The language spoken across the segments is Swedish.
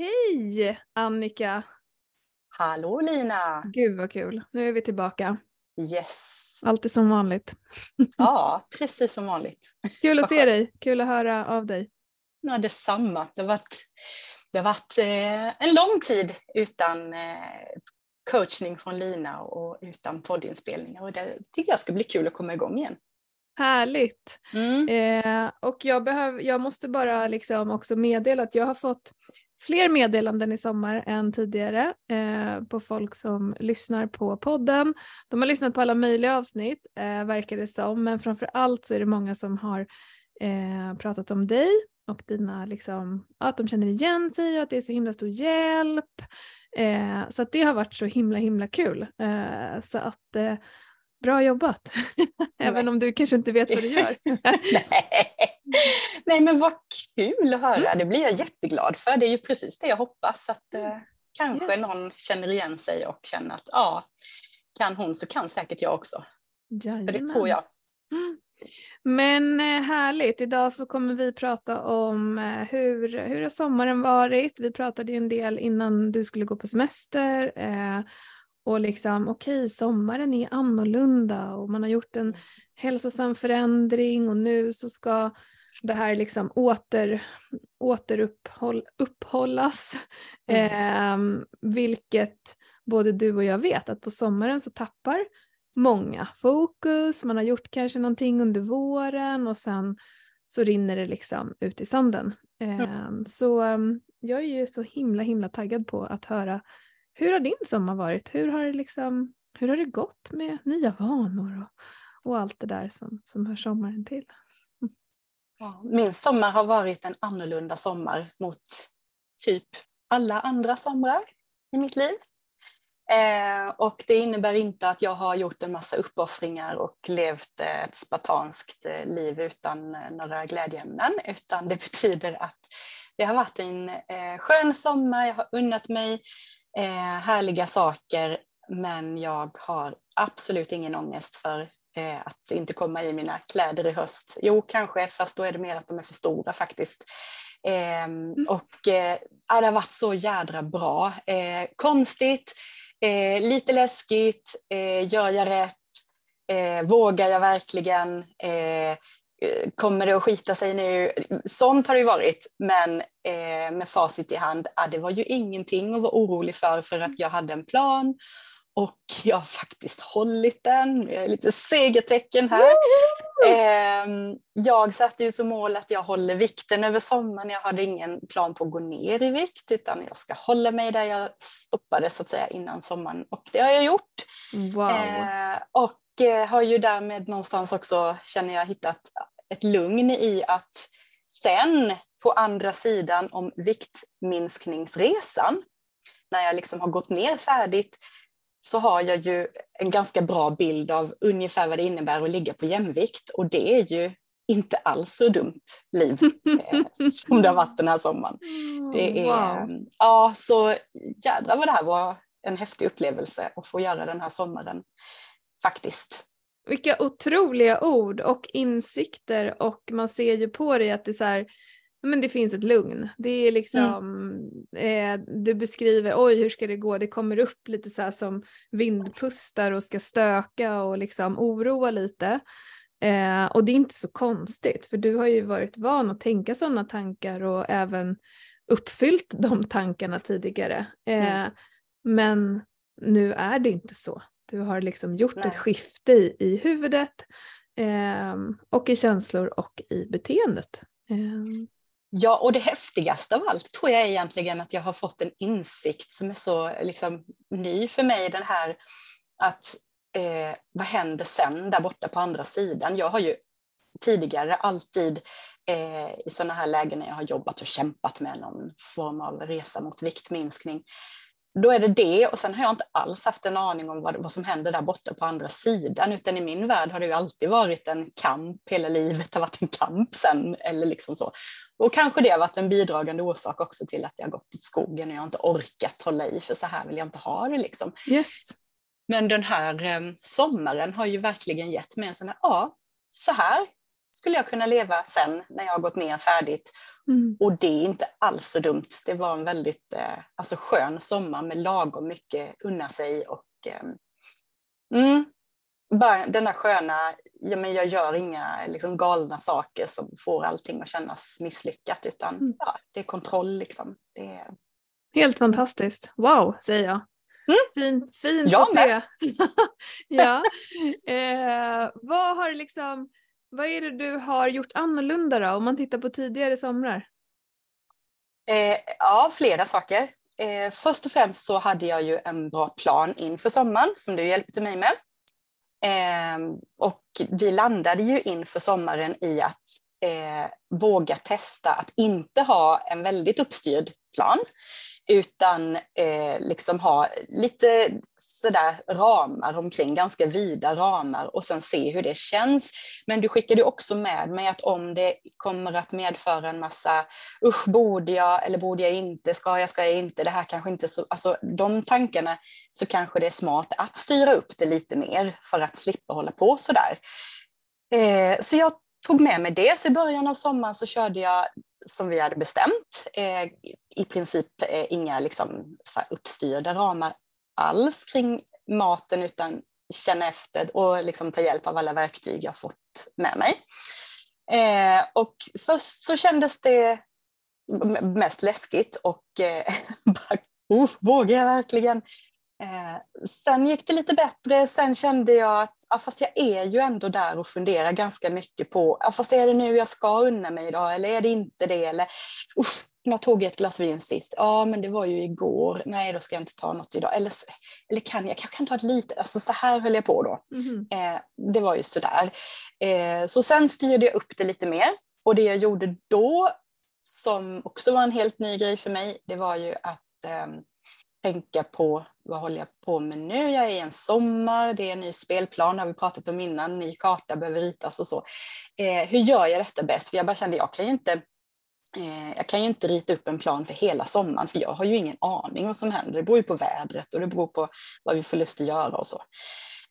Hej Annika! Hallå Lina! Gud vad kul, nu är vi tillbaka. Yes! Alltid som vanligt. Ja, precis som vanligt. Kul att se dig, kul att höra av dig. Ja, detsamma. Det har varit, det har varit eh, en lång tid utan eh, coachning från Lina och utan poddinspelningar och det tycker jag ska bli kul att komma igång igen. Härligt! Mm. Eh, och jag, behöv, jag måste bara liksom också meddela att jag har fått fler meddelanden i sommar än tidigare eh, på folk som lyssnar på podden. De har lyssnat på alla möjliga avsnitt eh, verkar det som, men framför allt så är det många som har eh, pratat om dig och dina, liksom, att de känner igen sig och att det är så himla stor hjälp. Eh, så att det har varit så himla himla kul. Eh, så att eh, bra jobbat, även om du kanske inte vet vad du gör. Nej. Nej men vad kul att höra, det blir jag jätteglad för. Det är ju precis det jag hoppas att eh, kanske Yes. någon känner igen sig och känner att ja, kan hon så kan säkert jag också. För det tror jag. Mm. Men eh, härligt, idag så kommer vi prata om eh, hur, hur har sommaren varit? Vi pratade ju en del innan du skulle gå på semester. Eh, och liksom okej, sommaren är annorlunda och man har gjort en hälsosam förändring och nu så ska det här liksom åter, återuppehåll, upphållas. Eh, vilket både du och jag vet att på sommaren så tappar många fokus, man har gjort kanske någonting under våren och sen så rinner det liksom ut i sanden. Eh, så um, jag är ju så himla himla taggad på att höra hur har din sommar varit? Hur har det, liksom, hur har det gått med nya vanor och, och allt det där som, som hör sommaren till? Min sommar har varit en annorlunda sommar mot typ alla andra somrar i mitt liv. Eh, och det innebär inte att jag har gjort en massa uppoffringar och levt ett spartanskt eh, liv utan eh, några glädjeämnen, utan det betyder att det har varit en eh, skön sommar, jag har unnat mig eh, härliga saker, men jag har absolut ingen ångest för eh, att inte komma i mina kläder i höst. Jo, kanske, fast då är det mer att de är för stora faktiskt. Eh, och eh, det har varit så jädra bra. Eh, konstigt, eh, lite läskigt, eh, gör jag rätt? Eh, vågar jag verkligen? Kommer det att skita sig nu? Sånt har det ju varit, men med facit i hand, ja, det var ju ingenting att vara orolig för, för att jag hade en plan och jag har faktiskt hållit den. Jag är lite segertecken här. Ehm, jag satte ju som mål att jag håller vikten över sommaren. Jag hade ingen plan på att gå ner i vikt utan jag ska hålla mig där jag stoppade så att säga innan sommaren och det har jag gjort. Wow. Eh, och eh, har ju därmed någonstans också, känner jag, hittat ett lugn i att sen på andra sidan om viktminskningsresan, när jag liksom har gått ner färdigt, så har jag ju en ganska bra bild av ungefär vad det innebär att ligga på jämvikt och det är ju inte alls så dumt liv eh, som det har varit den här sommaren. Det är, Wow. ja så jädrar vad det här var en häftig upplevelse att få göra den här sommaren faktiskt. Vilka otroliga ord och insikter och man ser ju på dig att det är så här, men det finns ett lugn. Det är liksom, eh, du beskriver, oj hur ska det gå? Det kommer upp lite så här som vindpustar och ska stöka och liksom oroa lite. Eh, och det är inte så konstigt för du har ju varit van att tänka sådana tankar och även uppfyllt de tankarna tidigare. Eh, Mm. Men nu är det inte så. Du har liksom gjort Nej. ett skifte i, i huvudet ehm, och i känslor och i beteendet. Ja, och det häftigaste av allt tror jag är egentligen att jag har fått en insikt som är så liksom, ny för mig. Den här att eh, vad händer sen där borta på andra sidan? Jag har ju tidigare alltid eh, i sådana här lägen när jag har jobbat och kämpat med någon form av resa mot viktminskning. Då är det det och sen har jag inte alls haft en aning om vad, vad som händer där borta på andra sidan utan i min värld har det ju alltid varit en kamp, hela livet har varit en kamp sen eller liksom så. Och kanske det har varit en bidragande orsak också till att jag har gått åt skogen och jag har inte orkat hålla i för så här vill jag inte ha det liksom. yes. Men den här eh, sommaren har ju verkligen gett mig en sån här, ja, så här skulle jag kunna leva sen när jag har gått ner färdigt. Mm. Och det är inte alls så dumt. Det var en väldigt eh, alltså skön sommar med lagom mycket unna sig och eh, mm, bara den där sköna, ja, men jag gör inga liksom, galna saker som får allting att kännas misslyckat utan mm. ja, det är kontroll liksom. Är... Helt fantastiskt. Wow, säger jag. Mm. Fint, fint jag att med. se. ja. Eh, vad har liksom, vad är det du har gjort annorlunda då om man tittar på tidigare somrar? Eh, ja, flera saker. Eh, först och främst så hade jag ju en bra plan inför sommaren som du hjälpte mig med. Eh, och vi landade ju inför sommaren i att eh, våga testa att inte ha en väldigt uppstyrd plan utan eh, liksom ha lite sådär ramar omkring, ganska vida ramar och sen se hur det känns. Men du skickade också med mig att om det kommer att medföra en massa usch, borde jag eller borde jag inte, ska jag, ska jag inte, det här kanske inte så, alltså de tankarna så kanske det är smart att styra upp det lite mer för att slippa hålla på sådär. Eh, så jag tog med mig det. Så i början av sommaren så körde jag som vi hade bestämt. Eh, I princip eh, inga liksom, så uppstyrda ramar alls kring maten utan känna efter och liksom ta hjälp av alla verktyg jag fått med mig. Eh, och först så kändes det mest läskigt och eh, bara, oh, vågar jag verkligen? Eh, sen gick det lite bättre, sen kände jag att ja, fast jag är ju ändå där och funderar ganska mycket på, ja, fast är det nu jag ska unna mig idag eller är det inte det? Eller, usch, när tog jag ett glas vin sist? Ja, men det var ju igår. Nej, då ska jag inte ta något idag. Eller, eller kan jag? Kanske kan ta ett litet. Alltså så här höll jag på då. Mm. Eh, det var ju sådär. Eh, så sen styrde jag upp det lite mer. Och det jag gjorde då, som också var en helt ny grej för mig, det var ju att eh, tänka på vad håller jag på med nu? Jag är i en sommar, det är en ny spelplan, har vi pratat om innan, ny karta behöver ritas och så. Eh, hur gör jag detta bäst? För jag bara kände, jag kan ju inte eh, jag kan ju inte rita upp en plan för hela sommaren för jag har ju ingen aning vad som händer. Det beror ju på vädret och det beror på vad vi får lust att göra och så.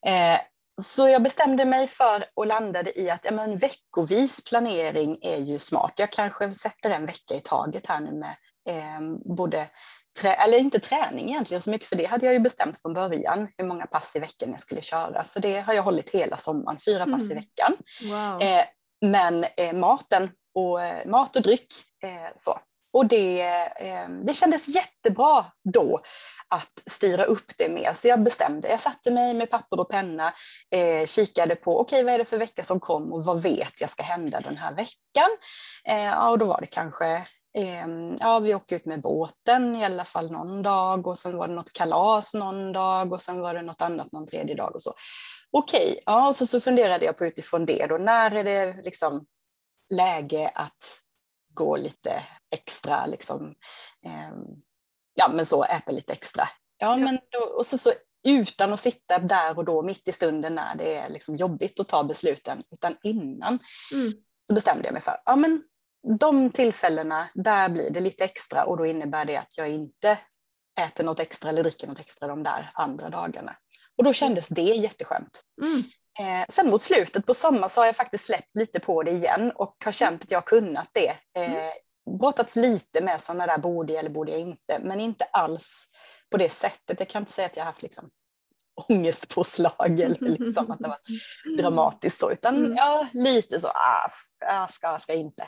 Eh, så jag bestämde mig för och landade i att ja, men, veckovis planering är ju smart. Jag kanske sätter en vecka i taget här nu med eh, både trä, eller inte träning egentligen så mycket, för det hade jag ju bestämt från början, hur många pass i veckan jag skulle köra. Så det har jag hållit hela sommaren, fyra pass mm. i veckan. Wow. Eh, men eh, maten och eh, mat och dryck, eh, så. Och det, eh, det kändes jättebra då att styra upp det mer. Så jag bestämde, jag satte mig med papper och penna, eh, kikade på okej okay, vad är det för vecka som kom och vad vet jag ska hända den här veckan. Eh, ja, och då var det kanske ja, vi åkte ut med båten i alla fall någon dag och sen var det något kalas någon dag och sen var det något annat någon tredje dag och så. Okej, ja, och så, så funderade jag på utifrån det då, när är det liksom läge att gå lite extra, liksom, eh, ja men så, äta lite extra. Ja, ja. men då, och så, så utan att sitta där och då mitt i stunden när det är liksom jobbigt att ta besluten, utan innan mm. så bestämde jag mig för, ja men de tillfällena, där blir det lite extra och då innebär det att jag inte äter något extra eller dricker något extra de där andra dagarna. Och då kändes det jätteskönt. Mm. Eh, sen mot slutet på sommaren så har jag faktiskt släppt lite på det igen och har känt att jag har kunnat det. Eh, mm. brottats lite med sådana där borde jag eller borde jag inte, men inte alls på det sättet. Jag kan inte säga att jag har haft liksom ångestpåslag eller liksom att det var dramatiskt så, utan mm. ja, lite så, ah, jag ska, ska inte.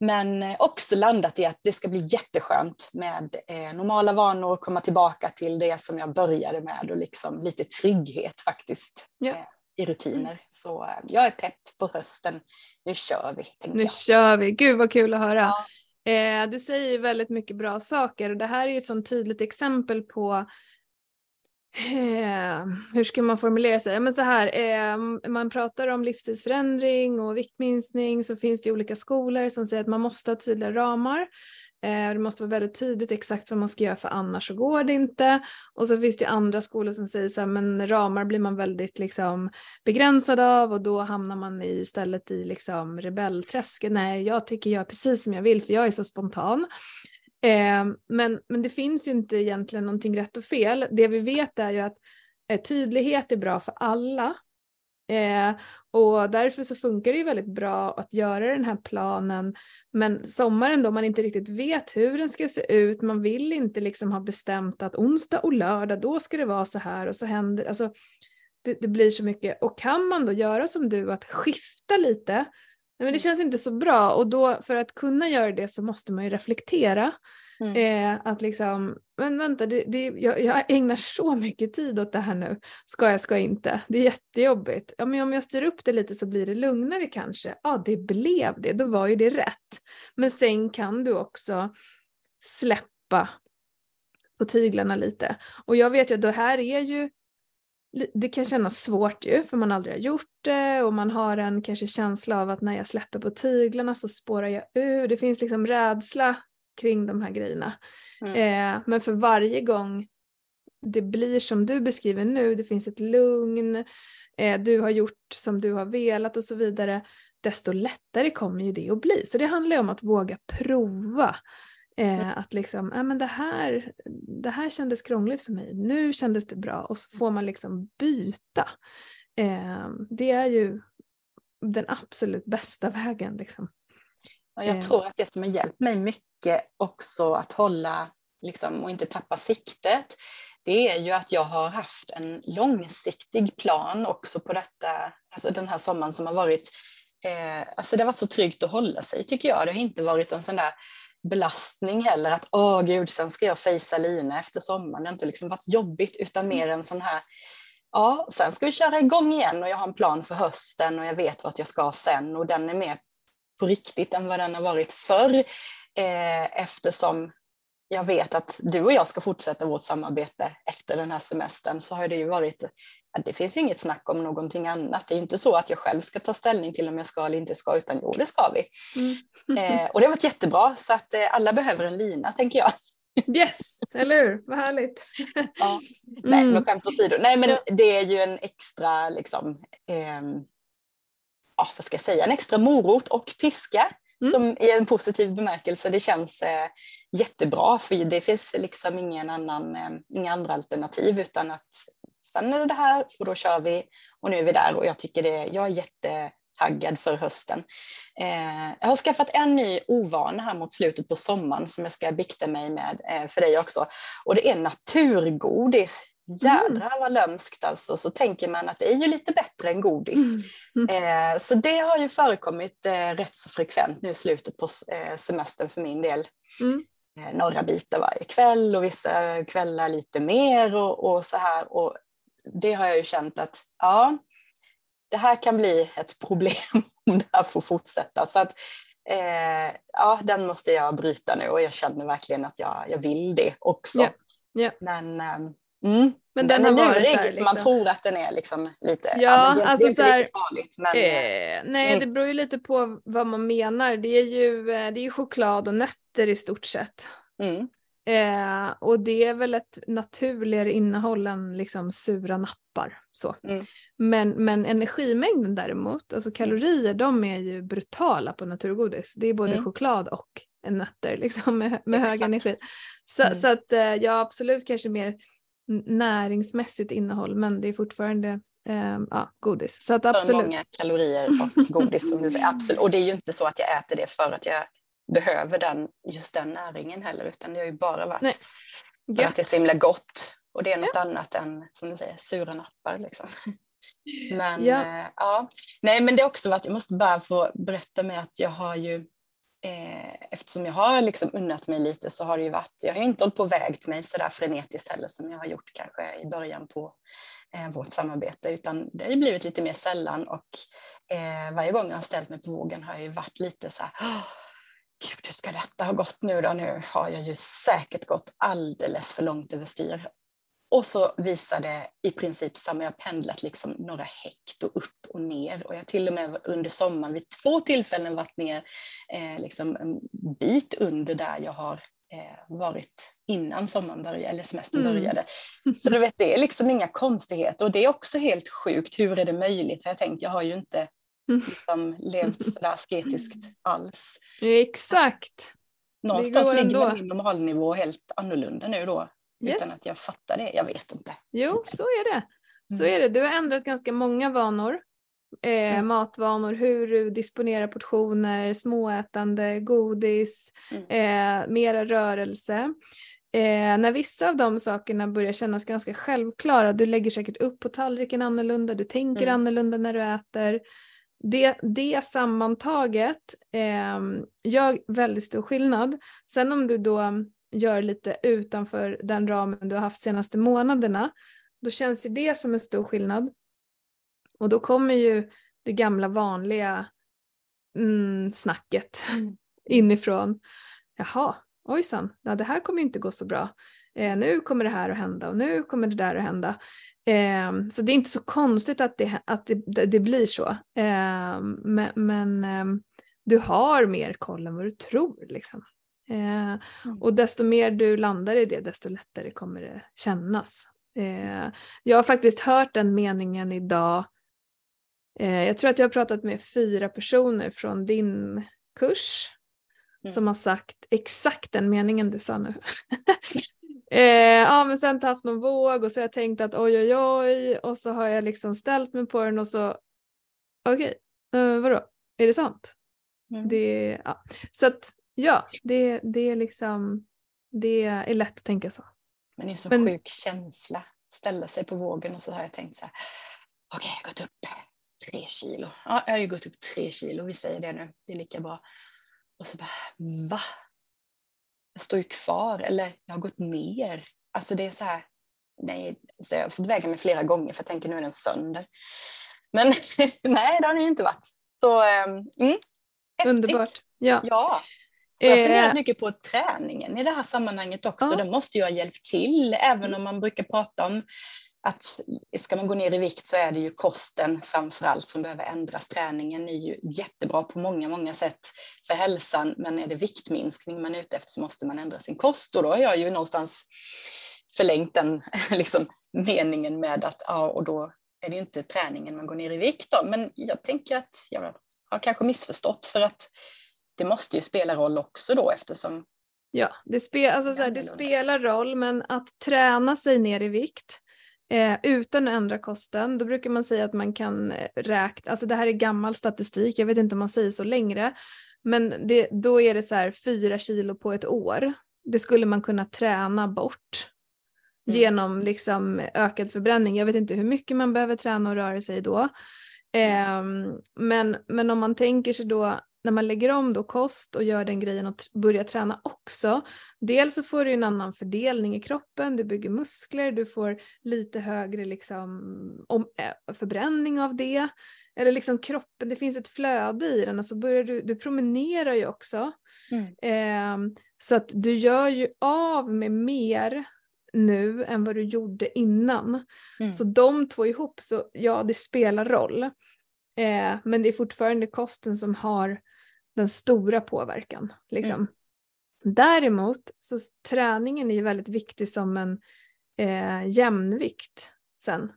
Men eh, också landat i att det ska bli jätteskönt med eh, normala vanor, komma tillbaka till det som jag började med och liksom lite trygghet faktiskt. Ja. Eh, i rutiner. Så eh, jag är pepp på hösten. Nu kör vi. Nu jag. kör vi. Gud vad kul att höra. Ja. Eh, du säger väldigt mycket bra saker och det här är ett sånt tydligt exempel på Eh, hur ska man formulera sig? Men så här, eh, man pratar om livsstilsförändring och viktminskning så finns det olika skolor som säger att man måste ha tydliga ramar. Eh, det måste vara väldigt tydligt exakt vad man ska göra för annars så går det inte. Och så finns det andra skolor som säger så här, men ramar blir man väldigt liksom begränsad av och då hamnar man istället i liksom rebellträsket. Nej, jag tycker jag precis som jag vill för jag är så spontan. Eh, men, men det finns ju inte egentligen någonting rätt och fel. Det vi vet är ju att eh, tydlighet är bra för alla. Eh, och därför så funkar det ju väldigt bra att göra den här planen. Men sommaren då man inte riktigt vet hur den ska se ut, man vill inte liksom ha bestämt att onsdag och lördag då ska det vara så här och så händer, alltså det, det blir så mycket. Och kan man då göra som du, att skifta lite, nej, men det mm. känns inte så bra och då för att kunna göra det så måste man ju reflektera. Mm. Eh, att liksom, men vänta, det, det, jag, jag, ägnar så mycket tid åt det här nu. Ska jag, ska jag inte? Det är jättejobbigt. Ja, men om jag styr upp det lite så blir det lugnare kanske. Ja, det blev det. Då var ju det rätt. Men sen kan du också släppa på tyglarna lite. Och jag vet ju att det här är ju det kan kännas svårt ju för man aldrig har gjort det och man har en kanske känsla av att när jag släpper på tyglarna så spårar jag ur. Det finns liksom rädsla kring de här grejerna. Mm. Eh, men för varje gång det blir som du beskriver nu, det finns ett lugn, eh, du har gjort som du har velat och så vidare, desto lättare kommer ju det att bli. Så det handlar ju om att våga prova. Eh, mm. Att liksom, äh, men det, här, det här kändes krångligt för mig, nu kändes det bra och så får man liksom byta. Eh, det är ju den absolut bästa vägen. Liksom. Jag eh. tror att det som har hjälpt mig mycket också att hålla liksom, och inte tappa siktet, det är ju att jag har haft en långsiktig plan också på detta, alltså den här sommaren som har varit, eh, alltså det har varit så tryggt att hålla sig tycker jag. Det har inte varit en sån där belastning heller att åh gud, sen ska jag fejsa Lina efter sommaren. Det har inte liksom varit jobbigt utan mer en sån här ja, sen ska vi köra igång igen och jag har en plan för hösten och jag vet vart jag ska sen och den är mer på riktigt än vad den har varit förr eh, eftersom jag vet att du och jag ska fortsätta vårt samarbete efter den här semestern så har det ju varit, det finns ju inget snack om någonting annat. Det är inte så att jag själv ska ta ställning till om jag ska eller inte ska utan jo det ska vi. Mm. Eh, och det har varit jättebra så att eh, alla behöver en lina tänker jag. Yes, eller hur? Vad härligt. ja. Nej, mm. men skämt åsido. Nej, men det är ju en extra liksom, eh, ja, vad ska jag säga, en extra morot och piska mm. som i en positiv bemärkelse. Det känns eh, jättebra för det finns liksom ingen annan, eh, inga andra alternativ utan att sen är det det här och då kör vi och nu är vi där och jag tycker det, jag är jättetaggad för hösten. Eh, jag har skaffat en ny ovana här mot slutet på sommaren som jag ska bikta mig med eh, för dig också och det är naturgodis. Jädrar vad lömskt alltså, så tänker man att det är ju lite bättre än godis. Mm. Mm. Eh, så det har ju förekommit eh, rätt så frekvent nu i slutet på eh, semestern för min del. Mm. Eh, några bitar varje kväll och vissa kvällar lite mer och, och, så här. Och det har jag ju känt att ja, det här kan bli ett problem om det här får fortsätta. Så att, eh, ja, den måste jag bryta nu och jag känner verkligen att jag, jag vill det också. Yeah. Yeah. Men ehm, Mm. Men den, den är lurig där, liksom. man tror att den är liksom lite, ja, ja det, alltså det är inte så farligt. Men, eh, nej, mm. det beror ju lite på vad man menar. Det är ju, eh, det är choklad och nötter i stort sett. Mm. Eh, och det är väl ett naturligare innehåll än liksom sura nappar. Så. Mm. Men, men energimängden däremot, alltså kalorier, de är ju brutala på naturgodis. Det är både mm. choklad och nötter liksom, med, med hög energi. Så, mm. så att eh, ja, absolut kanske mer näringsmässigt innehåll men det är fortfarande eh, ja, godis. Så att absolut. För många kalorier och godis som du säger, absolut. Och det är ju inte så att jag äter det för att jag behöver den, just den näringen heller utan det har ju bara varit Nej. för att det är så himla gott. Och det är något ja. annat än som du säger, sura nappar. Liksom. Men ja. Eh, ja. Nej men det har också varit, jag måste bara få berätta med att jag har ju Eh, eftersom jag har liksom unnat mig lite så har det ju varit, jag har inte hållit på och vägt mig sådär frenetiskt heller som jag har gjort kanske i början på eh, vårt samarbete utan det har ju blivit lite mer sällan och eh, varje gång jag har ställt mig på vågen har jag ju varit lite så här Gud, hur ska detta ha gått nu då? Nu har jag ju säkert gått alldeles för långt överstyr. Och så visar det i princip samma, jag har pendlat liksom några hekto upp och ner och jag har till och med under sommaren vid två tillfällen varit ner eh, liksom en bit under där jag har eh, varit innan sommaren började, eller semestern mm. började. Så du vet, det är liksom inga konstigheter och det är också helt sjukt, hur är det möjligt? Jag tänkt, jag har ju inte liksom, levt sådär asketiskt alls. Exakt. Någonstans ligger min normalnivå helt annorlunda nu då. Yes. Utan att jag fattar det, jag vet inte. Jo, så är det. Så mm. är det. Du har ändrat ganska många vanor eh, mm. matvanor, hur du disponerar portioner, småätande, godis, mm. eh, mera rörelse. Eh, när vissa av de sakerna börjar kännas ganska självklara, du lägger säkert upp på tallriken annorlunda, du tänker mm. annorlunda när du äter. Det, det sammantaget eh, gör väldigt stor skillnad. Sen om du då gör lite utanför den ramen du har haft senaste månaderna, då känns ju det som en stor skillnad. Och då kommer ju det gamla vanliga mm, snacket inifrån. Jaha, ojsan, ja, det här kommer inte gå så bra. Eh, nu kommer det här att hända och nu kommer det där att hända. Eh, så det är inte så konstigt att det, att det, det blir så. Eh, men, men ehm, du har mer koll än vad du tror. Liksom. Eh, mm. Och desto mer du landar i det, desto lättare kommer det kännas. Eh, jag har faktiskt hört den meningen idag. Eh, jag tror att jag har pratat med fyra personer från din kurs mm. som har sagt exakt den meningen du sa nu. eh, ja men sen har haft någon våg och så har jag tänkt att oj oj oj och så har jag liksom ställt mig på den och så okej, okay, uh, vadå, är det sant? Mm. Det, ja. Så att ja, det, det är liksom, det är lätt att tänka så. Men det är så men, sjuk känsla, ställa sig på vågen och så har jag tänkt så här, okej okay, jag har gått upp tre kilo. Ja, jag har ju gått upp tre kilo, vi säger det nu, det är lika bra. Och så bara, va? Jag står ju kvar, eller jag har gått ner. Alltså det är så här, nej, så jag har fått väga mig flera gånger för jag tänker nu är den sönder. Men nej, det har den ju inte varit. Så ehm, mm, Underbart. Ja. ja. Och jag funderar eh. mycket på träningen i det här sammanhanget också. Ja. Den måste ju ha hjälpt till, även om man brukar prata om att ska man gå ner i vikt så är det ju kosten framför allt som behöver ändras. Träningen är ju jättebra på många, många sätt för hälsan, men är det viktminskning man är ute efter så måste man ändra sin kost och då har jag ju någonstans förlängt den liksom, meningen med att ja, och då är det ju inte träningen man går ner i vikt då, men jag tänker att jag har kanske missförstått för att det måste ju spela roll också då eftersom Ja, det, spe, alltså så här, det spelar roll men att träna sig ner i vikt eh, utan att ändra kosten, då brukar man säga att man kan eh, räkna, alltså det här är gammal statistik, jag vet inte om man säger så längre, men det, då är det så här fyra kilo på ett år. Det skulle man kunna träna bort mm. genom liksom ökad förbränning. Jag vet inte hur mycket man behöver träna och röra sig då. Eh, men, men om man tänker sig då när man lägger om då kost och gör den grejen och börjar träna också, dels så får du en annan fördelning i kroppen, du bygger muskler, du får lite högre liksom, om, äh, förbränning av det. Eller liksom kroppen, det finns ett flöde i den och så börjar du, du promenerar ju också. Mm. Eh, så att du gör ju av med mer nu än vad du gjorde innan. Mm. Så de två ihop, så ja det spelar roll. Eh, men det är fortfarande kosten som har den stora påverkan. Liksom. Mm. Däremot så träningen är väldigt viktig som en eh, jämnvikt sen.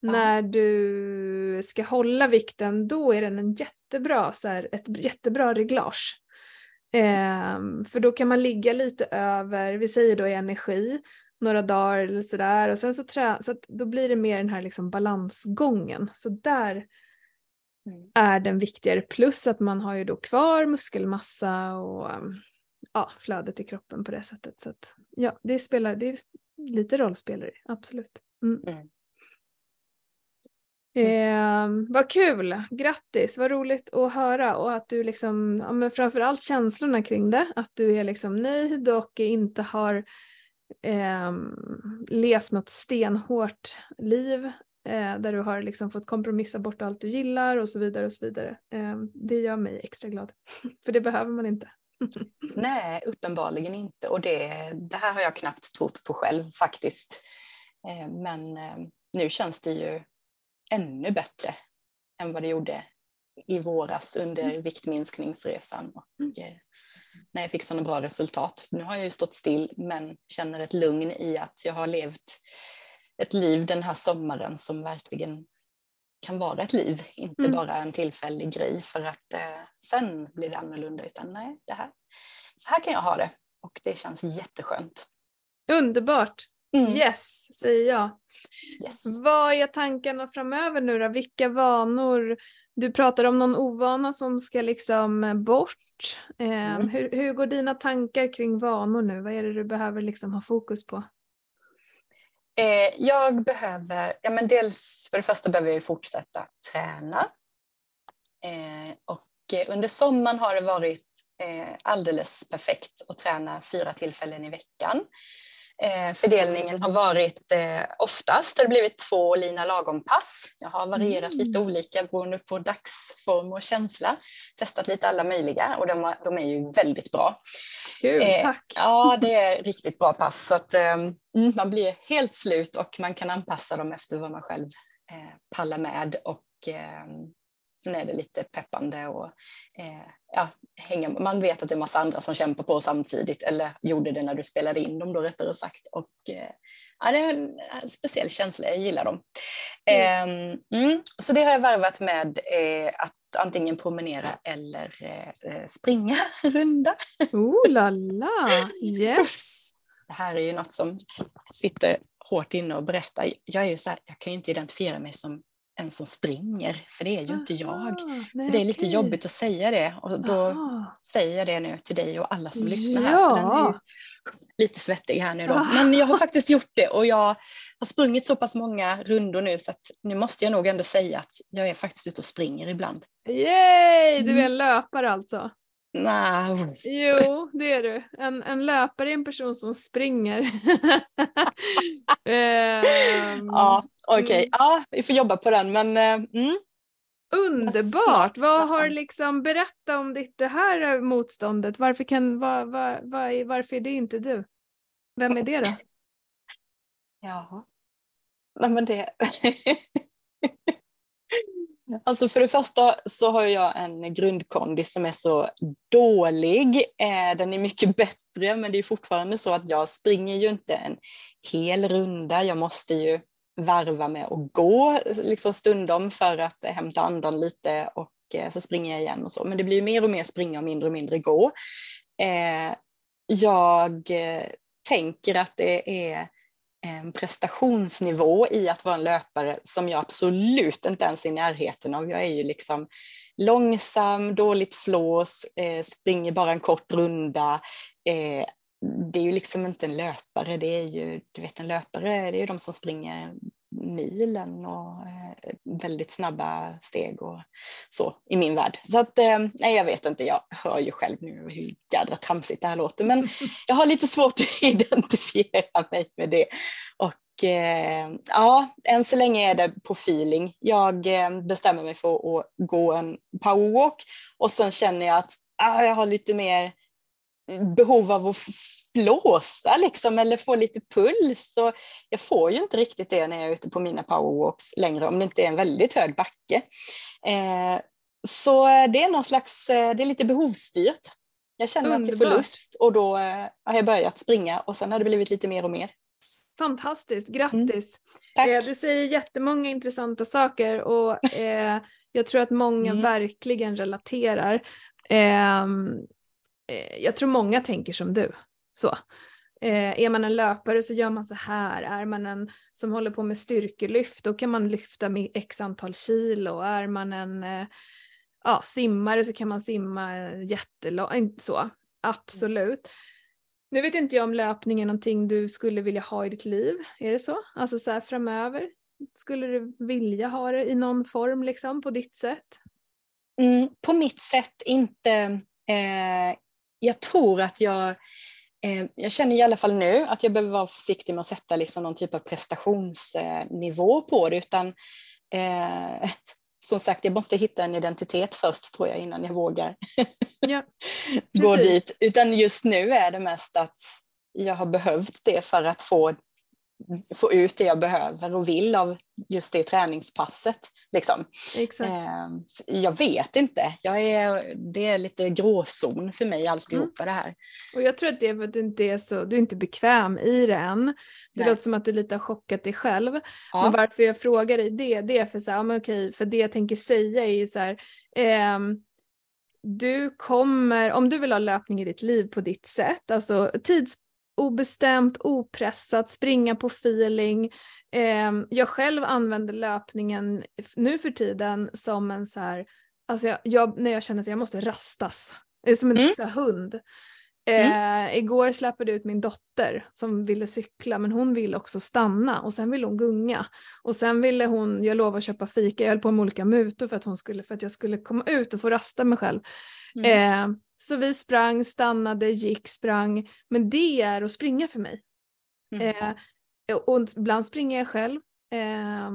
Ja. När du ska hålla vikten då är den en jättebra, så här, ett jättebra reglage. Eh, för då kan man ligga lite över, vi säger då i energi, några dagar eller sådär och sen så, trä, så då blir det mer den här liksom balansgången. Så där mm. är den viktigare. Plus att man har ju då kvar muskelmassa och um, ja, flödet i kroppen på det sättet. Så att, ja, det spelar det lite roll spelar det, absolut. Mm. Mm. Eh, vad kul, grattis, vad roligt att höra och att du liksom, ja, men framförallt känslorna kring det, att du är liksom nöjd och inte har eh, levt något stenhårt liv eh, där du har liksom fått kompromissa bort allt du gillar och så vidare och så vidare. Eh, det gör mig extra glad, för det behöver man inte. Nej, uppenbarligen inte och det, det här har jag knappt trott på själv faktiskt. Eh, men eh, nu känns det ju ännu bättre än vad det gjorde i våras under mm. viktminskningsresan och mm. Eh, när jag fick sådana bra resultat. Nu har jag ju stått still men känner ett lugn i att jag har levt ett liv den här sommaren som verkligen kan vara ett liv, inte mm. bara en tillfällig grej för att eh, sen blir det annorlunda utan nej, det här, så här kan jag ha det och det känns jätteskönt. Underbart! Mm. Yes, säger jag. Yes. Vad är tankarna framöver nu då? Vilka vanor? Du pratar om någon ovana som ska liksom bort. Eh, mm. hur, hur går dina tankar kring vanor nu? Vad är det du behöver liksom ha fokus på? Eh, jag behöver, ja men dels för det första behöver jag fortsätta träna. Eh, och eh, under sommaren har det varit eh, alldeles perfekt att träna fyra tillfällen i veckan. Eh, fördelningen har varit eh, oftast har det blivit två lina lagom-pass. Jag har varierat mm. lite olika beroende på dagsform och känsla. Testat lite alla möjliga och de, de är ju väldigt bra. Kul, eh, tack! Ja, det är riktigt bra pass. Så att, ehm, mm, man blir helt slut och man kan anpassa dem efter vad man själv eh, pallar med. Och, ehm, Sen är det lite peppande och eh, ja, hänga, man vet att det är massa andra som kämpar på samtidigt eller gjorde det när du spelade in dem då rättare sagt. Och, eh, ja, det är en speciell känsla, jag gillar dem. Mm. Eh, mm, så det har jag varvat med eh, att antingen promenera eller eh, springa runda. Oh la la, yes! Det här är ju något som sitter hårt inne och berättar. Jag är ju så här, jag kan ju inte identifiera mig som en som springer, för det är ju inte jag. Nej, så det är lite okay. jobbigt att säga det och då Aha. säger jag det nu till dig och alla som lyssnar här. Så den är lite svettig här nu då. Men jag har faktiskt gjort det och jag har sprungit så pass många rundor nu så att nu måste jag nog ändå säga att jag är faktiskt ute och springer ibland. Yay! Du är en mm. löpare alltså? Nej. Jo, det är du. En, en löpare är en person som springer. um, ja, okej. Okay. Mm. Ja, vi får jobba på den. Men, uh, mm. Underbart! Vad har liksom, berätta om ditt det här motståndet. Varför, kan, var, var, var, varför är det inte du? Vem är det då? Ja, nej men det... Alltså för det första så har jag en grundkondis som är så dålig. Eh, den är mycket bättre men det är fortfarande så att jag springer ju inte en hel runda. Jag måste ju varva med att gå liksom stundom för att hämta andan lite och eh, så springer jag igen och så. Men det blir mer och mer springa och mindre och mindre gå. Eh, jag tänker att det är en prestationsnivå i att vara en löpare som jag absolut inte ens är i närheten av. Jag är ju liksom långsam, dåligt flås, eh, springer bara en kort runda. Eh, det är ju liksom inte en löpare, det är ju, du vet en löpare, det är ju de som springer milen och eh, väldigt snabba steg och så i min värld. Så att eh, nej, jag vet inte, jag hör ju själv nu hur jädra tramsigt det här låter, men jag har lite svårt att identifiera mig med det. Och eh, ja, än så länge är det på feeling. Jag bestämmer mig för att gå en powerwalk och sen känner jag att ah, jag har lite mer behov av att blåsa liksom, eller få lite puls. Och jag får ju inte riktigt det när jag är ute på mina powerwalks längre om det inte är en väldigt hög backe. Eh, så det är någon slags, eh, det är lite behovsstyrt. Jag känner Underbart. att jag får lust och då eh, har jag börjat springa och sen har det blivit lite mer och mer. Fantastiskt, grattis! Mm. Eh, du säger jättemånga intressanta saker och eh, jag tror att många mm. verkligen relaterar. Ehm, eh, jag tror många tänker som du. Så. Eh, är man en löpare så gör man så här. Är man en som håller på med styrkelyft då kan man lyfta med x antal kilo. Är man en eh, ja, simmare så kan man simma jättelångt. Eh, så. Absolut. Nu vet inte jag om löpning är någonting du skulle vilja ha i ditt liv. Är det så? Alltså så här framöver? Skulle du vilja ha det i någon form liksom på ditt sätt? Mm, på mitt sätt inte. Eh, jag tror att jag Eh, jag känner i alla fall nu att jag behöver vara försiktig med att sätta liksom någon typ av prestationsnivå på det utan eh, som sagt, jag måste hitta en identitet först tror jag innan jag vågar ja, gå dit. Utan just nu är det mest att jag har behövt det för att få få ut det jag behöver och vill av just det träningspasset. Liksom. Exakt. Ehm, jag vet inte, jag är, det är lite gråzon för mig alltihopa mm. det här. Och jag tror att det är för att du inte är så, du är inte bekväm i det än. Det Nej. låter som att du lite har chockat dig själv. Ja. Men varför jag frågar dig det, det är för så här, men okej, för det jag tänker säga är ju så här, eh, du kommer, om du vill ha löpning i ditt liv på ditt sätt, alltså tids obestämt, opressat, springa på feeling. Eh, jag själv använder löpningen nu för tiden som en så här, alltså jag, jag, när jag känner att jag måste rastas. Det är som en mm. hund. Mm. Eh, igår släppade ut min dotter som ville cykla men hon ville också stanna och sen ville hon gunga. Och sen ville hon, jag lovade att köpa fika, jag höll på med olika mutor för att, hon skulle, för att jag skulle komma ut och få rasta mig själv. Mm. Eh, så vi sprang, stannade, gick, sprang. Men det är att springa för mig. Mm. Eh, och ibland springer jag själv. Eh,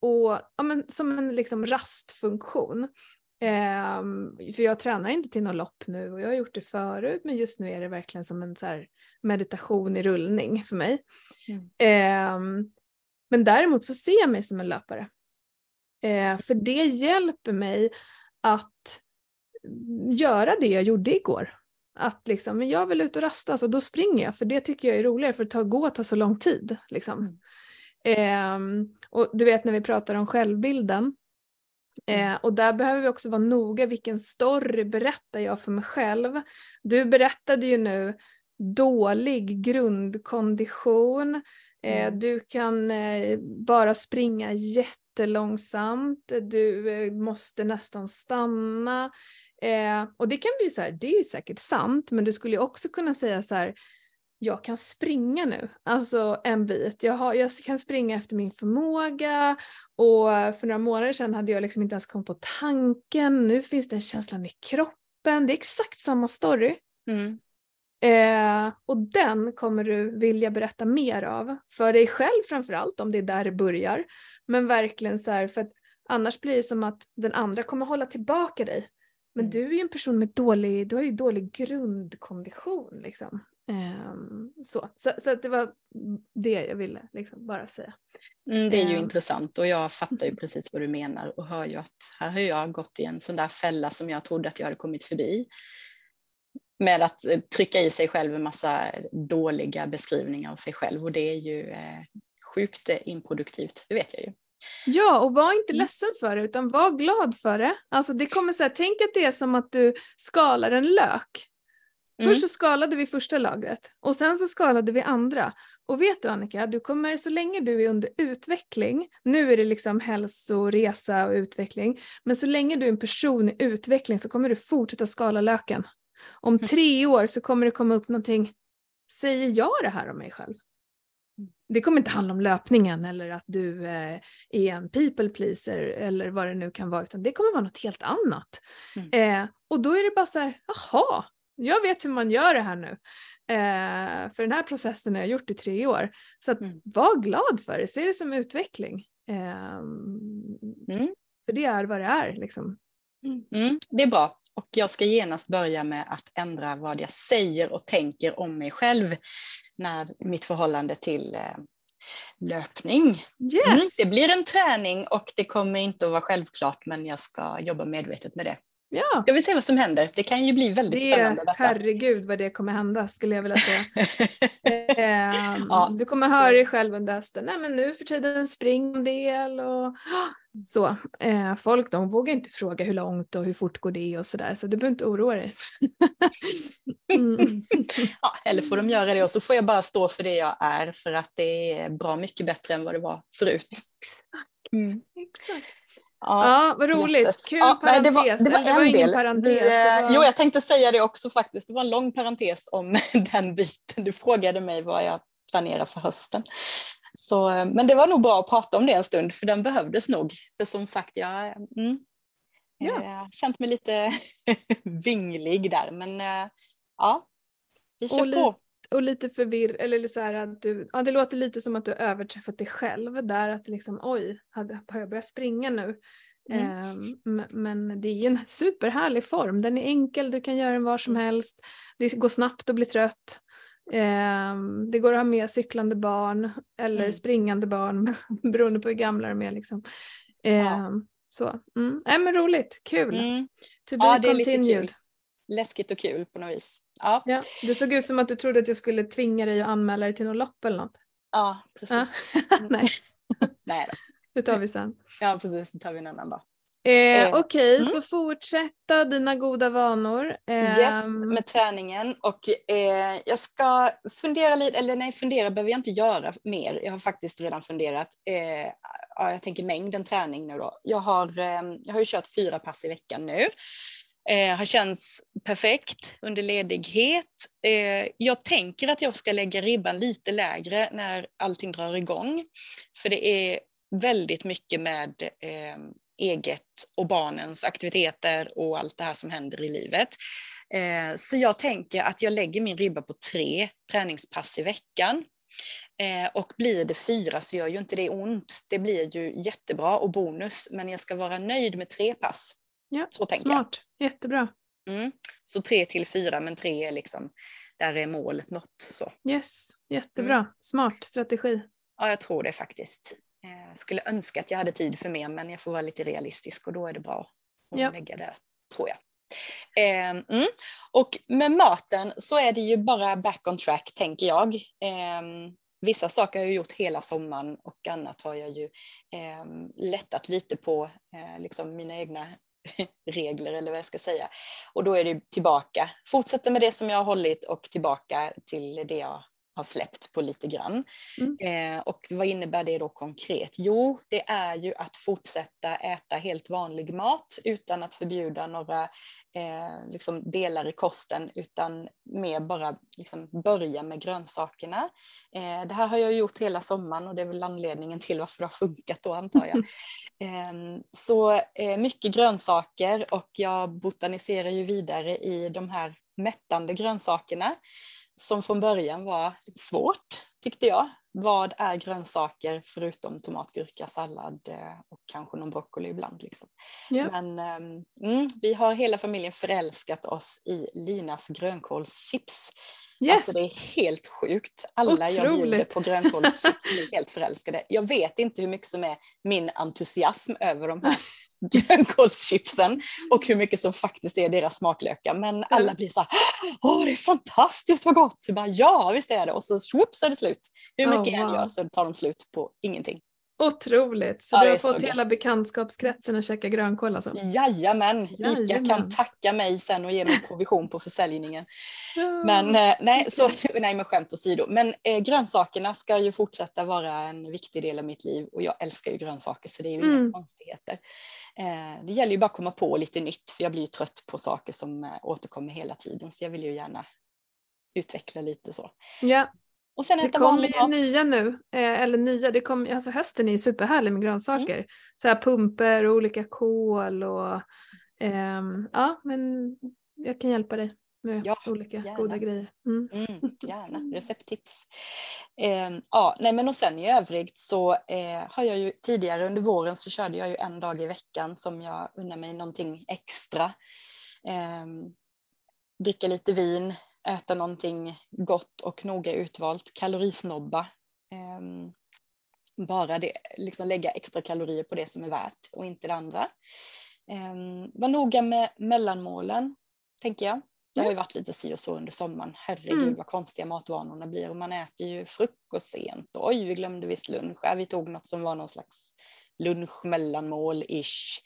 och, ja, men, som en liksom rastfunktion. Um, för jag tränar inte till något lopp nu och jag har gjort det förut men just nu är det verkligen som en så meditation i rullning för mig. Mm. Um, men däremot så ser jag mig som en löpare. Uh, för det hjälper mig att göra det jag gjorde igår. Att liksom, men jag vill ut och rasta så då springer jag för det tycker jag är roligare för att ta, gå tar så lång tid. Liksom. Mm. Um, och du vet när vi pratar om självbilden Eh, och där behöver vi också vara noga, vilken story berättar jag för mig själv? Du berättade ju nu dålig grundkondition, eh, mm. du kan eh, bara springa jättelångsamt, du eh, måste nästan stanna. Eh, och det kan bli så här, det är säkert sant, men du skulle också kunna säga så här, jag kan springa nu, alltså en bit. Jag, har, jag kan springa efter min förmåga och för några månader sedan hade jag liksom inte ens kommit på tanken. Nu finns den känslan i kroppen. Det är exakt samma story. Mm. Eh, och den kommer du vilja berätta mer av. För dig själv framförallt, om det är där det börjar. Men verkligen så här, för att annars blir det som att den andra kommer hålla tillbaka dig. Men du är ju en person med dålig, du har ju dålig grundkondition liksom. Um, så så, så det var det jag ville liksom bara säga. Mm, det är ju um, intressant och jag fattar ju precis vad du menar och hör ju att här har jag gått i en sån där fälla som jag trodde att jag hade kommit förbi. Med att eh, trycka i sig själv en massa dåliga beskrivningar av sig själv och det är ju eh, sjukt improduktivt, det vet jag ju. Ja, och var inte mm. ledsen för det utan var glad för det. Alltså det kommer så här, tänk att det är som att du skalar en lök. Mm. Först så skalade vi första lagret och sen så skalade vi andra. Och vet du Annika, du kommer så länge du är under utveckling, nu är det liksom hälsoresa och utveckling, men så länge du är en person i utveckling så kommer du fortsätta skala löken. Om mm. tre år så kommer det komma upp någonting, säger jag det här om mig själv? Det kommer inte handla om löpningen eller att du eh, är en people pleaser eller vad det nu kan vara, utan det kommer vara något helt annat. Mm. Eh, och då är det bara så här, jaha, jag vet hur man gör det här nu. Eh, för den här processen har jag gjort i tre år. Så att, mm. var glad för det, se det som utveckling. Eh, mm. För det är vad det är. Liksom. Mm. mm. det är bra och jag ska genast börja med att ändra vad jag säger och tänker om mig själv när mitt förhållande till eh, löpning. Mm, yes. det blir en träning och det kommer inte att vara självklart men jag ska jobba medvetet med det. Ja. Ska vi se vad som händer. Det kan ju bli väldigt det, spännande. Detta. Herregud vad det kommer hända skulle jag vilja säga. eh, ja. Du kommer höra dig själv under hösten. Nej men nu för tiden spring en del och så. Eh, folk de vågar inte fråga hur långt och hur fort går det och sådär så du behöver inte oroa dig. mm. ja, eller får de göra det och så får jag bara stå för det jag är för att det är bra mycket bättre än vad det var förut. Exakt. Mm. Exakt. Ja, ja vad roligt. Jesus. Kul ja, parentes. Nej, det var, det var, det var ingen del. parentes. Vi, var... Jo, jag tänkte säga det också faktiskt. Det var en lång parentes om den biten. Du frågade mig vad jag planerar för hösten. Så, men det var nog bra att prata om det en stund, för den behövdes nog. För som sagt, jag mm, ja. har känt mig lite vinglig där, men ja, vi kör och på. Och lite förvirr eller så här att du, ja det låter lite som att du överträffat dig själv där att liksom oj, har jag börjat springa nu? Mm. Um, men det är ju en superhärlig form, den är enkel, du kan göra den var som mm. helst, det går snabbt att bli trött. Um, det går att ha med cyklande barn eller mm. springande barn beroende på hur gamla de är. Liksom. Um, ja. Så, mm. äh, men roligt, kul. Mm. To be ja, continued. Läskigt och kul på något vis. Ja. ja. Det såg ut som att du trodde att jag skulle tvinga dig att anmäla dig till något lopp eller något. Ja, precis. Nej. Nej då. Det tar vi sen. Ja, precis. Det tar vi en annan dag. Eh, Eh, Okej, mm. så fortsätta dina goda vanor. Yes, Ehm, med träningen och eh, jag ska fundera lite, eller nej fundera behöver jag inte göra mer. Jag har faktiskt redan funderat. Eh, ja, jag tänker mängden träning nu då. Jag har, eh, jag har ju kört fyra pass i veckan nu. Eh, har känts perfekt under ledighet. Eh, jag tänker att jag ska lägga ribban lite lägre när allting drar igång. För det är väldigt mycket med eh, eget och barnens aktiviteter och allt det här som händer i livet. Eh, så jag tänker att jag lägger min ribba på tre träningspass i veckan. Eh, och blir det fyra så gör ju inte det ont. Det blir ju jättebra och bonus, men jag ska vara nöjd med tre pass ja, Så tänker smart, jättebra. jag. Mm. Så tre till fyra, men tre är liksom, där är målet nått. Så. Yes, jättebra. Mm. Smart strategi. Ja, jag tror det faktiskt. Eh, skulle önska att jag hade tid för mer, men jag får vara lite realistisk och då är det bra att Ja. lägga det, tror jag. Eh, mm. Och med maten så är det ju bara back on track, tänker jag. Eh, vissa saker har jag gjort hela sommaren och annat har jag ju eh, lättat lite på eh, liksom mina egna regler eller vad jag ska säga. Och då är det tillbaka, fortsätta med det som jag har hållit och tillbaka till det jag har släppt på lite grann. Mm. Eh, och vad innebär det då konkret? Jo, det är ju att fortsätta äta helt vanlig mat utan att förbjuda några eh, liksom delar i kosten utan mer bara liksom börja med grönsakerna. Eh, det här har jag gjort hela sommaren och det är väl anledningen till varför det har funkat då antar jag. Eh, så eh, mycket grönsaker och jag botaniserar ju vidare i de här mättande grönsakerna som från början var lite svårt tyckte jag. Vad är grönsaker förutom tomat, gurka, sallad eh, och kanske någon broccoli ibland. Liksom. Ja. Men ehm, mm, vi har hela familjen förälskat oss i Linas grönkålschips. Yes. Alltså det är helt sjukt. Alla jag bjuder Otroligt. på grönkålschips blir helt förälskade. Jag vet inte hur mycket som är min entusiasm över de här grönkålschipsen och hur mycket som faktiskt är deras smaklökar. Men alla blir så här, åh det är fantastiskt vad gott. Bara, ja visst är det. Och så swoops är det slut. Hur Oh, mycket jag än wow. gör så tar de slut på ingenting. Otroligt. Så Ja, du har fått hela gott. bekantskapskretsen att käka grönkål alltså? Jajamän, Ica kan tacka mig sen och ge mig provision på försäljningen. Ja. Men eh, nej, så, nej, men skämt åsido. Men eh, grönsakerna ska ju fortsätta vara en viktig del av mitt liv och jag älskar ju grönsaker så det är ju Mm. inga konstigheter. Eh, det gäller ju bara att komma på lite nytt för jag blir ju trött på saker som eh, återkommer hela tiden så jag vill ju gärna utveckla lite så. Ja, Och sen det kommer ju mat. nya nu. Eh, eller nya, det kom, alltså hösten är ju superhärlig med grönsaker. Mm. Så här pumper och olika kål och ehm, ja, men jag kan hjälpa dig med Ja, olika gärna. goda grejer. Mm. Mm, gärna, recepttips. Eh, ja, nej men och sen i övrigt så eh, har jag ju tidigare under våren så körde jag ju en dag i veckan som jag unnar mig någonting extra. Eh, dricka lite vin, äta någonting gott och noga utvalt, kalorisnobba. Eh, bara det, liksom lägga extra kalorier på det som är värt och inte det andra. Eh, var noga med mellanmålen, tänker jag. Det har ju varit lite si och så under sommaren. Herregud Mm. vad konstiga matvanorna blir. Och man äter ju frukost sent. Oj, vi glömde visst lunch. Vi tog något som var någon slags lunch mellanmål-ish.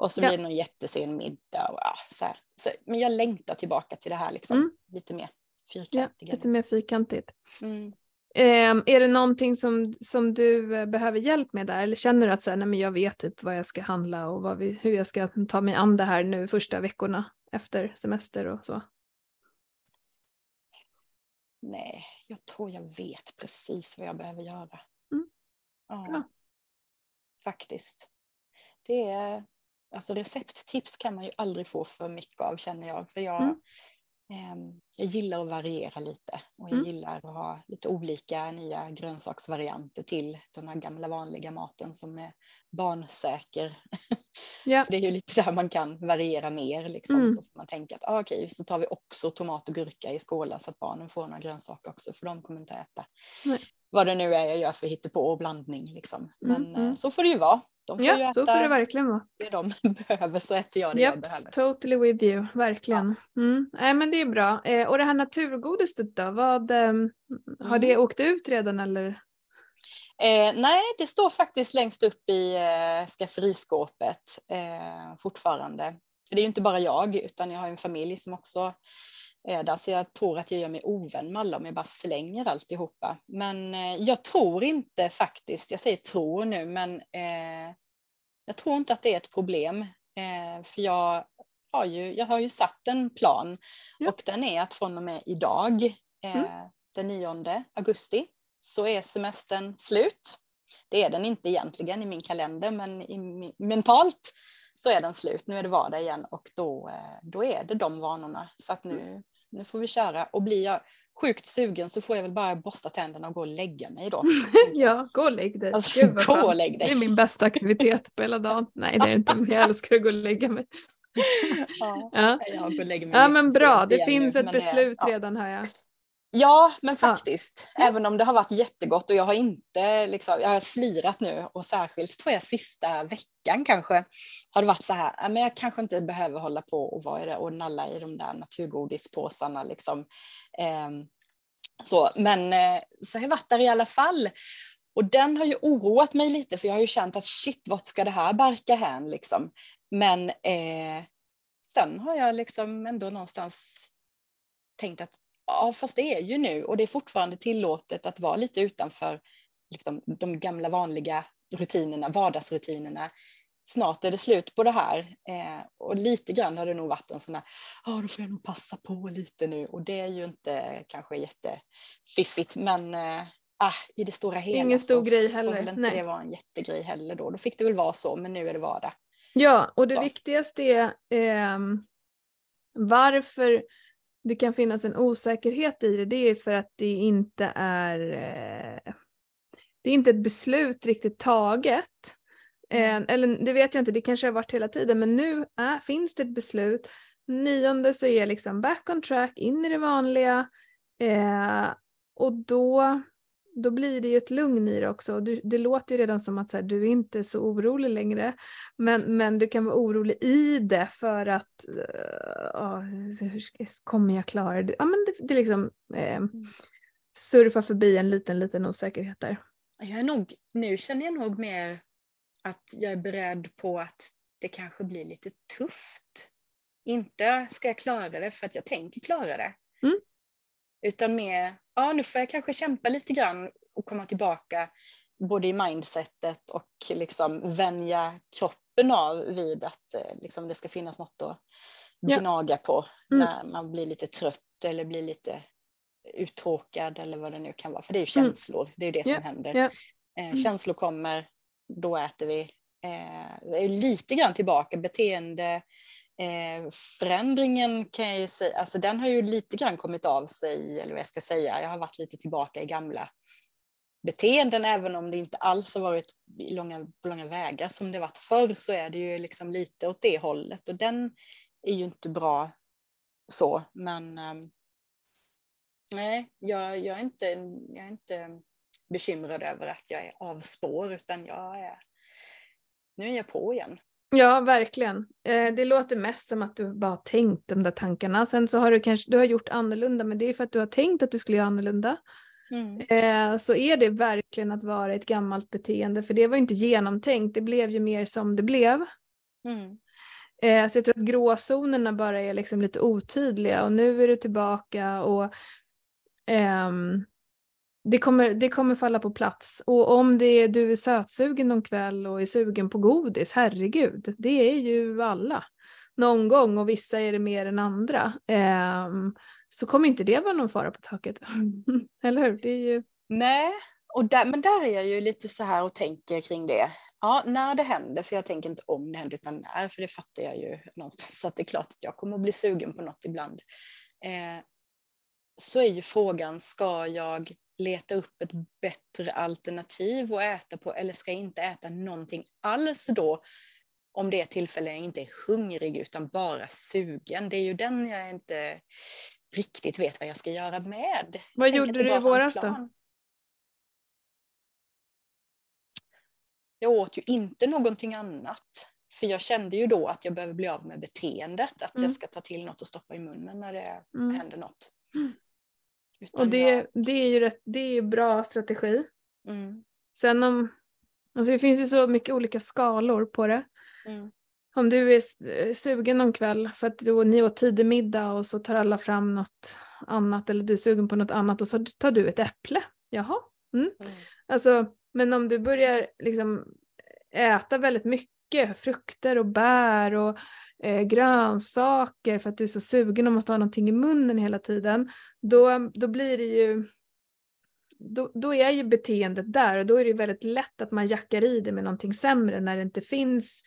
Och så Ja. blir det någon jättesen middag. Och, ja, så här. Så, men jag längtar tillbaka till det här liksom. Mm. lite mer Ja, fyrkantiga. lite mer fyrkantigt. Mm. Ehm, är det någonting som, som du eh, behöver hjälp med där? Eller känner du att så här, nej, men jag vet typ vad jag ska handla och vi, hur jag ska ta mig an det här nu första veckorna efter semester och så? Nej, jag tror jag vet precis vad jag behöver göra. Mm. Ja, faktiskt. Det är, alltså recepttips kan man ju aldrig få för mycket av känner jag. För jag, Mm. ehm, jag gillar att variera lite och jag Mm. gillar att ha lite olika nya grönsaksvarianter till den här gamla vanliga maten som är barnsäker. För det är ju lite där man kan variera mer. Liksom. Mm. Så får man tänka att ah, okej, så tar vi också tomat och gurka i skålar så att barnen får några grönsaker också för de kommer inte äta. Nej. Vad det nu är jag gör för hittepå och blandning. Liksom. Men Mm, mm. eh, så får det ju vara. De får ju ja så äta får det verkligen vara. det de behöver så äter jag det jag Yep, behöver. totally with you, verkligen. Mm. Nej men det är bra. Eh, och det här naturgodiset då, vad, ehm, har Mm. det åkt ut redan eller? Eh, nej, det står faktiskt längst upp i eh, skafferiskåpet eh, fortfarande. det är ju inte bara jag, utan jag har en familj som också är där, så jag tror att jag gör mig ovän med alla om jag bara slänger alltihopa. Men eh, jag tror inte faktiskt, jag säger tror nu, men eh, jag tror inte att det är ett problem. Eh, för jag har, ju, jag har ju satt en plan ja. och den är att från och med idag, eh, mm. den 9 augusti, så är semestern slut. Det är den inte egentligen i min kalender, men i, mentalt så är den slut. Nu är det vardag igen och då, eh, då är det de vanorna. Så att nu, mm. nu får vi köra. Och blir jag sjukt sugen så får jag väl bara borsta tänderna och gå och lägga mig då. ja, gå och lägg dig. Alltså, gå och lägg dig. Det är min bästa aktivitet på hela dagen. Nej, det är inte, men jag älskar att gå och lägga mig. ja, ja. Mig ja men bra, det finns nu, ett beslut det, redan hör jag. Ja, men faktiskt. Ja. Även om det har varit jättegott och jag har inte, liksom, jag har slirat nu och särskilt tror jag sista veckan kanske har det varit så här, men jag kanske inte behöver hålla på och vara det och nalla i de där naturgodispåsarna liksom. Eh, så, men eh, så har jag varit där i alla fall. Och den har ju oroat mig lite för jag har ju känt att shit, vart ska det här barka hän liksom? Men eh, sen har jag liksom ändå någonstans tänkt att ja, fast det är ju nu och det är fortfarande tillåtet att vara lite utanför liksom, de gamla vanliga rutinerna, vardagsrutinerna. Snart är det slut på det här eh, och lite grann har det nog varit en sån här, ja då får jag nog passa på lite nu och det är ju inte kanske jättefiffigt men eh, ah, i det stora hela Ingen stor grej heller. får väl inte Nej. det vara en jättegrej heller då. Då fick det väl vara så men nu är det vardag. Ja och det ja. viktigaste är eh, varför det kan finnas en osäkerhet i det, det är för att det inte är eh, det är inte ett beslut riktigt taget. Eh, eller det vet jag inte, det kanske har varit hela tiden, men nu är, finns det ett beslut. Nionde så är liksom back on track, in i det vanliga. Eh, och då då blir det ju ett lugn i det också. Du, det låter ju redan som att så här, du är inte så orolig längre. Men, men du kan vara orolig i det för att uh, hur kommer jag klara det? Ja, men det, det liksom eh, surfa förbi en liten, liten osäkerhet där. Jag är nog, nu känner jag nog mer att jag är beredd på att det kanske blir lite tufft. Inte ska jag klara det för att jag tänker klara det. Mm. Utan mer, ja nu får jag kanske kämpa lite grann och komma tillbaka både i mindsetet och liksom vänja kroppen av vid att eh, liksom, det ska finnas något att gnaga på mm. när man blir lite trött eller blir lite uttråkad eller vad det nu kan vara. För det är ju mm. känslor, mm. det är ju det som yeah. händer. Yeah. Eh, känslor kommer, då äter vi. Eh, lite grann tillbaka, beteende, Eh, förändringen kan jag ju säga, alltså den har ju lite grann kommit av sig, eller vad jag ska säga, jag har varit lite tillbaka i gamla beteenden, även om det inte alls har varit i långa, långa vägar som det varit förr, så är det ju liksom lite åt det hållet. Och den är ju inte bra så, men um, nej, jag, jag, är inte, jag är inte bekymrad över att jag är av spår, utan jag är, nu är jag på igen. Ja, verkligen. Eh, det låter mest som att du bara tänkt de där tankarna. Sen så har du kanske du har gjort annorlunda, men det är för att du har tänkt att du skulle göra annorlunda. Mm. Eh, så är det verkligen att vara ett gammalt beteende, för det var inte genomtänkt. Det blev ju mer som det blev. Mm. Eh, så jag tror att gråzonerna bara är liksom lite otydliga och nu är du tillbaka och ehm, det kommer, det kommer falla på plats. Och om det är, du är sötsugen någon kväll och är sugen på godis, herregud, det är ju alla. Någon gång och vissa är det mer än andra. Um, så kommer inte det vara någon fara på taket. Eller hur? Det är ju... Nej, och där, men där är jag ju lite så här och tänker kring det. Ja, när det händer, för jag tänker inte om det händer utan när, för det fattar jag ju någonstans. Så att det är klart att jag kommer att bli sugen på något ibland. Eh, så är ju frågan, ska jag leta upp ett bättre alternativ att äta på eller ska jag inte äta någonting alls då? Om det är tillfällen jag inte är hungrig utan bara sugen. Det är ju den jag inte riktigt vet vad jag ska göra med. Vad gjorde du i våras då? Jag åt ju inte någonting annat. För jag kände ju då att jag behöver bli av med beteendet. Att mm. jag ska ta till något och stoppa i munnen när det mm. händer något. Mm. Och det, jag... det är ju rätt, det är bra strategi. Mm. Sen om, alltså det finns ju så mycket olika skalor på det. Mm. Om du är sugen någon kväll för att då ni åt tidig middag och så tar alla fram något annat eller du är sugen på något annat och så tar du ett äpple. Jaha. Mm. Mm. Alltså, men om du börjar liksom äta väldigt mycket frukter och bär och eh, grönsaker för att du är så sugen och måste ha någonting i munnen hela tiden, då, då blir det ju då, då är ju beteendet där och då är det väldigt lätt att man jackar i det med någonting sämre när det inte finns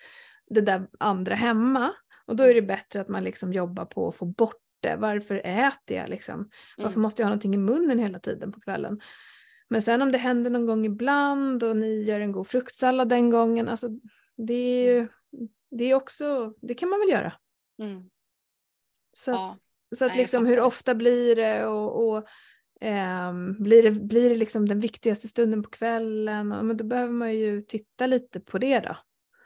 det där andra hemma. Och då är det bättre att man liksom jobbar på att få bort det. Varför äter jag liksom? Varför Mm. måste jag ha någonting i munnen hela tiden på kvällen? Men sen om det händer någon gång ibland och ni gör en god fruktsallad den gången, alltså det är ju det är också, det kan man väl göra. Mm. Så, Ja. så att liksom hur ofta blir det och, och ehm, blir det, blir det liksom den viktigaste stunden på kvällen? Men då behöver man ju titta lite på det då.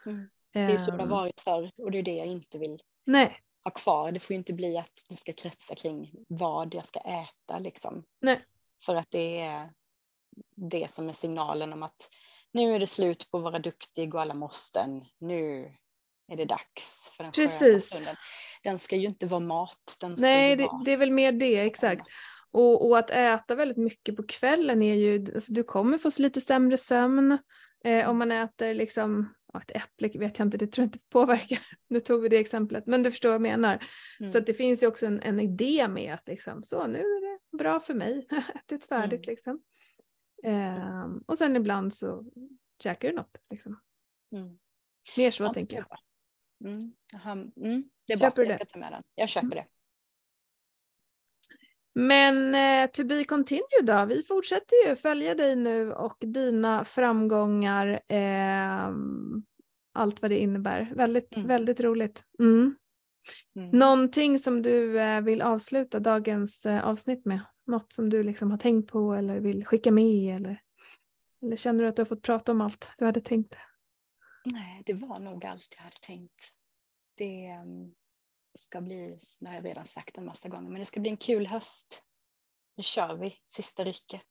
Mm. Det är så det har Ehm, varit förr och det är det jag inte vill Nej, ha kvar. Det får ju inte bli att det ska kretsa kring vad jag ska äta liksom. Nej. För att det är det som är signalen om att nu är det slut på att vara duktig och alla måsten. Nu är det dags för den Precis. stunden. Den ska ju inte vara mat. Nej det, vara det är väl mer det, exakt. Och, och att äta väldigt mycket på kvällen är ju, alltså du kommer få lite sämre sömn eh, om man äter liksom, ett äpple vet jag inte, det tror jag inte påverkar. Nu tog vi det exemplet, men du förstår vad jag menar. Mm. Så det finns ju också en, en idé med att liksom, så nu är det bra för mig, ätit färdigt Mm. liksom. Ehm, och sen ibland så käkar du något liksom. Mm. Mer så Ja, tänker jag. Mm. Mm. Det är bra, Köper jag det? ska ta med den. Jag köper det. Men eh, to be continued då, vi fortsätter ju följa dig nu och dina framgångar, ehm, allt vad det innebär. Väldigt, Mm. väldigt roligt. Mm. Mm. Någonting som du eh, vill avsluta dagens eh, avsnitt med? Något som du liksom har tänkt på eller vill skicka med eller, eller känner du att du har fått prata om allt du hade tänkt? Nej, det var nog allt jag hade tänkt. Det ehm, ska bli, det har jag redan sagt en massa gånger, men det ska bli en kul höst. Nu kör vi sista rycket.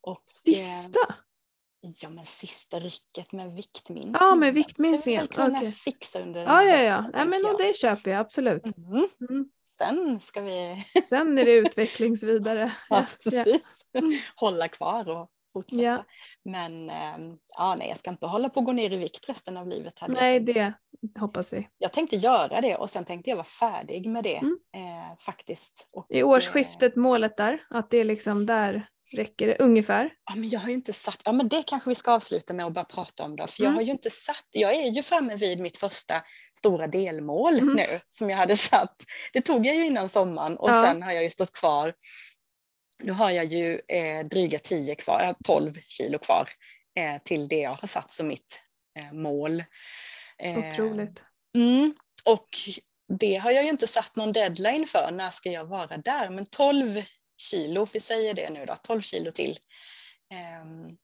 Och, Sista? Eh, ja, men sista rycket med viktminskning. Ja, med viktminskningen, Ska vi kunna okej. fixa under den Ja, här ja, ja. ja men jag. det köper jag absolut. Mm. Mm. Sen ska vi Sen är det utvecklings vidare. ja, Ja. precis. Mm. hålla kvar och fortsätta. Ja. Men ehm, ja, nej, jag ska inte hålla på att gå ner i vikt resten av livet. Hade Nej, det hoppas vi. jag tänkte göra det och sen tänkte jag vara färdig med det Mm. eh, faktiskt. Och, I årsskiftet målet där, att det är liksom där räcker det ungefär. Eh, ja, men jag har ju inte satt, ja men det kanske vi ska avsluta med att bara prata om då. För jag Mm. har ju inte satt, jag är ju framme vid mitt första stora delmål Mm. nu som jag hade satt. Det tog jag ju innan sommaren och Ja. sen har jag ju stått kvar. Nu har jag ju eh, dryga 10 kvar, jag har 12 kilo kvar eh, till det jag har satt som mitt eh, mål. Eh, Otroligt. Mm, och det har jag ju inte satt någon deadline för, när ska jag vara där? Men 12 kilo, vi säger det nu då, 12 kilo till. Ehm,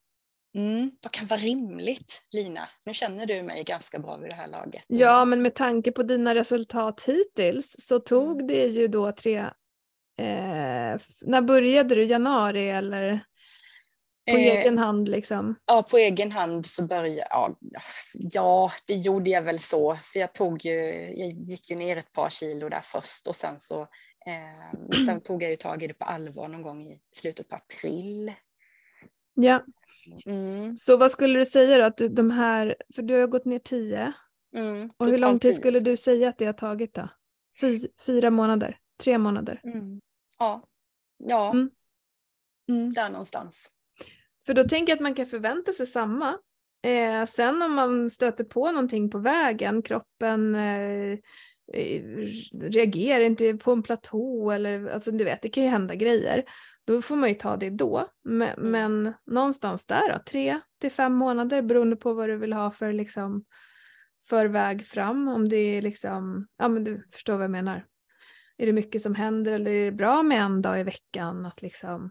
mm, vad kan vara rimligt, Lina? Nu känner du mig ganska bra vid det här laget. Ja, men med tanke på dina resultat hittills så tog Mm. det ju då tre... Eh, när började du? Januari eller på Eh, egen hand liksom? Ja, på egen hand så började ja, ja, det gjorde jag väl så. För jag tog ju, jag gick ju ner ett par kilo där först och sen så eh, sen tog jag ju tag i det på allvar någon gång i slutet på april. Ja. Mm, Så vad skulle du säga då? Att du, de här, för du har gått ner tio. mm, Och hur lång tid skulle du säga att det har tagit då? Fy, fyra månader? Tre månader? Mm. Ja, ja. Mm. Mm, där någonstans. För då tänker jag att man kan förvänta sig samma. Eh, sen om man stöter på någonting på vägen, kroppen eh, reagerar inte på en platå eller alltså du vet, det kan ju hända grejer. Då får man ju ta det då. Men, Mm. men någonstans där då, tre till fem månader beroende på vad du vill ha för liksom för väg fram. Om det är liksom, ja men du förstår vad jag menar. Är det mycket som händer eller är det bra med en dag i veckan att liksom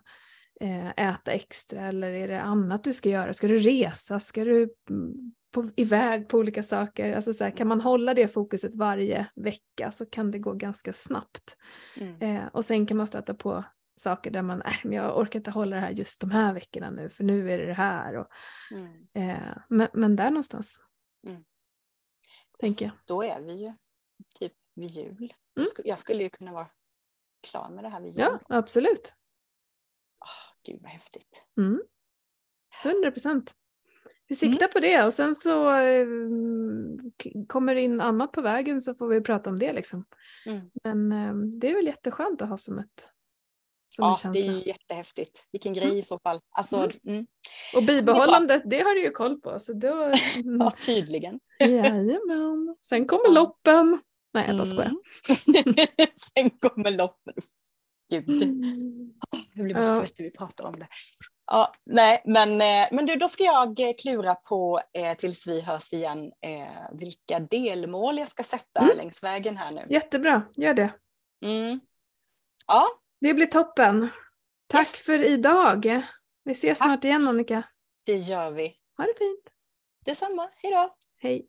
eh, äta extra eller är det annat du ska göra? Ska du resa? Ska du mm, på, iväg på olika saker? Alltså så här, kan man hålla det fokuset varje vecka så kan det gå ganska snabbt. Mm. Eh, och sen kan man stöta på saker där man, äh, men jag orkar inte hålla det här just de här veckorna nu för nu är det det här. Och, Mm. eh, men, men där någonstans. Mm. Tänker jag. Då är vi ju typ vid jul. Mm. Jag skulle- ju kunna vara klar med det här vid jul. Ja, absolut. Åh, gud vad häftigt. Mm. 100 procent. Vi siktar på det och sen så eh, kommer det in annat på vägen så får vi prata om det liksom. Mm. Men eh, det är väl jätteskönt att ha som ett som en Ja, det är ju jättehäftigt. Vilken grej i så fall. Alltså, Mm. mm. Och bibehållandet, det har du ju koll på. Så då, mm, Ja, tydligen. jajamän. Sen kommer loppen. Nej, jag bara skojar. Mm. Sen kommer loppen. Gud, Mm. jag blir bara Ja. svettig vi pratar om det. Ja, nej, men, eh, men du, då ska jag eh, klura på eh, tills vi hörs igen eh, vilka delmål jag ska sätta Mm. längs vägen här nu. Jättebra, gör det. Mm. Ja, Det blir toppen. Tack Yes. för idag. Vi ses Tack. snart igen Annika. det gör vi. Ha det fint. Detsamma, hej då! Hej.